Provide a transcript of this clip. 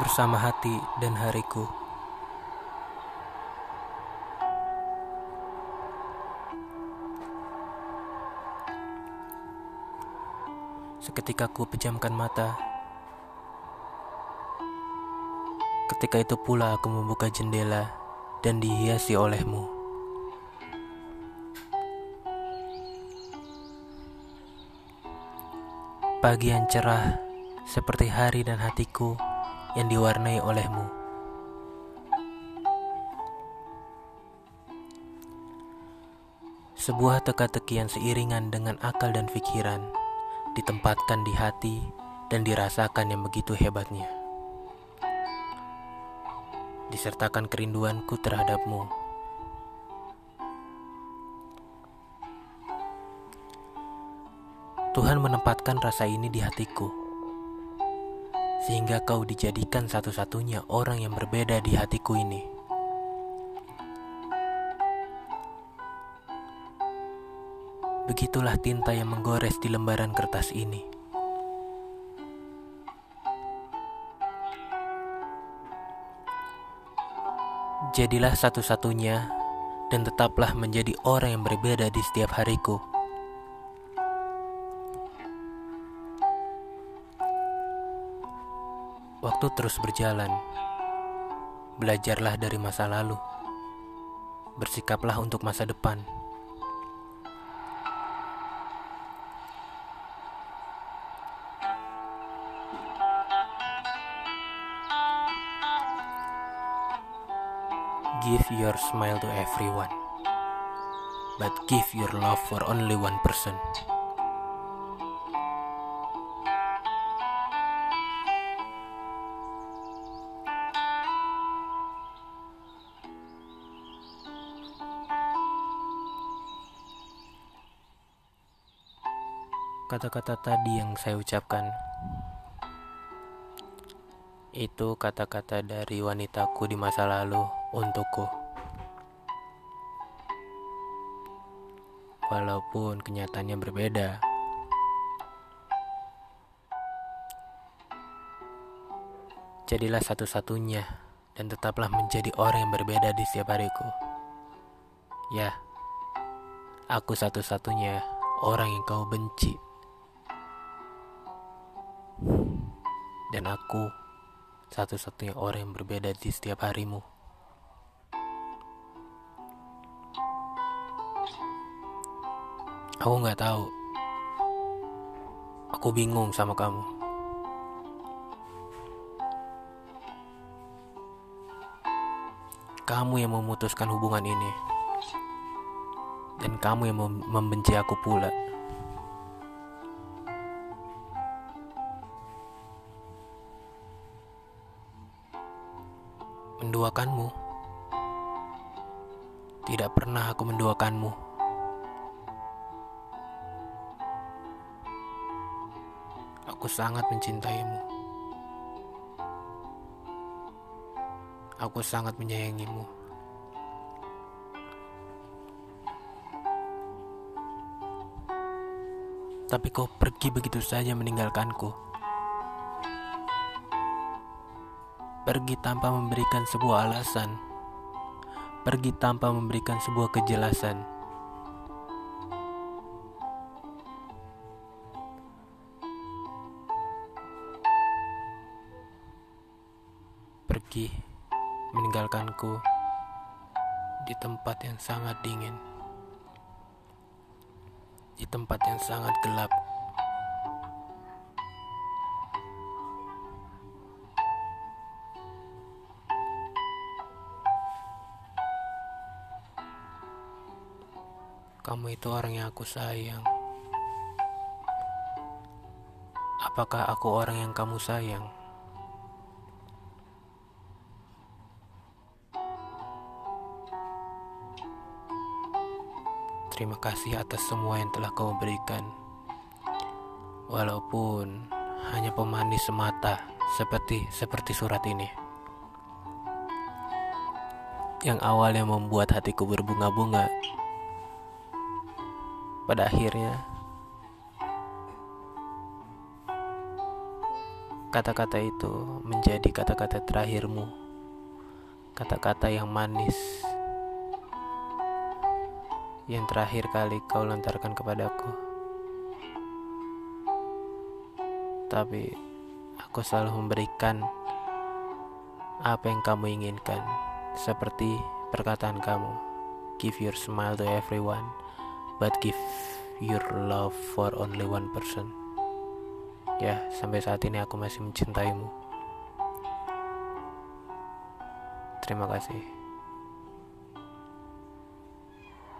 bersama hati dan hariku. Seketika ku pejamkan mata. Ketika itu pula aku membuka jendela dan dihiasi olehmu. Pagi yang cerah seperti hari dan hatiku yang diwarnai olehmu. Sebuah teka-teki yang seiringan dengan akal dan pikiran ditempatkan di hati dan dirasakan yang begitu hebatnya. Disertakan kerinduanku terhadapmu. Tuhan menempatkan rasa ini di hatiku sehingga kau dijadikan satu-satunya orang yang berbeda di hatiku ini. Begitulah tinta yang menggores di lembaran kertas ini. Jadilah satu-satunya dan tetaplah menjadi orang yang berbeda di setiap hariku. Waktu terus berjalan. Belajarlah dari masa lalu. Bersikaplah untuk masa depan. Give your smile to everyone, but give your love for only one person. Kata-kata tadi yang saya ucapkan itu kata-kata dari wanitaku di masa lalu untukku. Walaupun kenyataannya berbeda. Jadilah satu-satunya dan tetaplah menjadi orang yang berbeda di setiap hariku. Ya, aku satu-satunya orang yang kau benci. Dan aku satu-satunya orang yang berbeda di setiap harimu. Aku nggak tahu. Aku bingung sama kamu. Kamu yang memutuskan hubungan ini. Dan kamu yang membenci aku pula. Menduakanmu. Tidak pernah aku menduakanmu. Aku sangat mencintaimu. Aku sangat menyayangimu. Tapi kau pergi begitu saja meninggalkanku. Pergi tanpa memberikan sebuah alasan, pergi tanpa memberikan sebuah kejelasan. Pergi meninggalkanku di tempat yang sangat dingin, di tempat yang sangat gelap. Kamu itu orang yang aku sayang. Apakah aku orang yang kamu sayang? Terima kasih atas semua yang telah kau berikan. Walaupun hanya pemanis semata seperti seperti surat ini. Yang awalnya membuat hatiku berbunga-bunga pada akhirnya kata-kata itu menjadi kata-kata terakhirmu, kata-kata yang manis yang terakhir kali kau lontarkan kepadaku. Tapi aku selalu memberikan apa yang kamu inginkan, seperti perkataan kamu. Give your smile to everyone, but give your love for only one person. Ya, sampai saat ini aku masih mencintaimu. Terima kasih.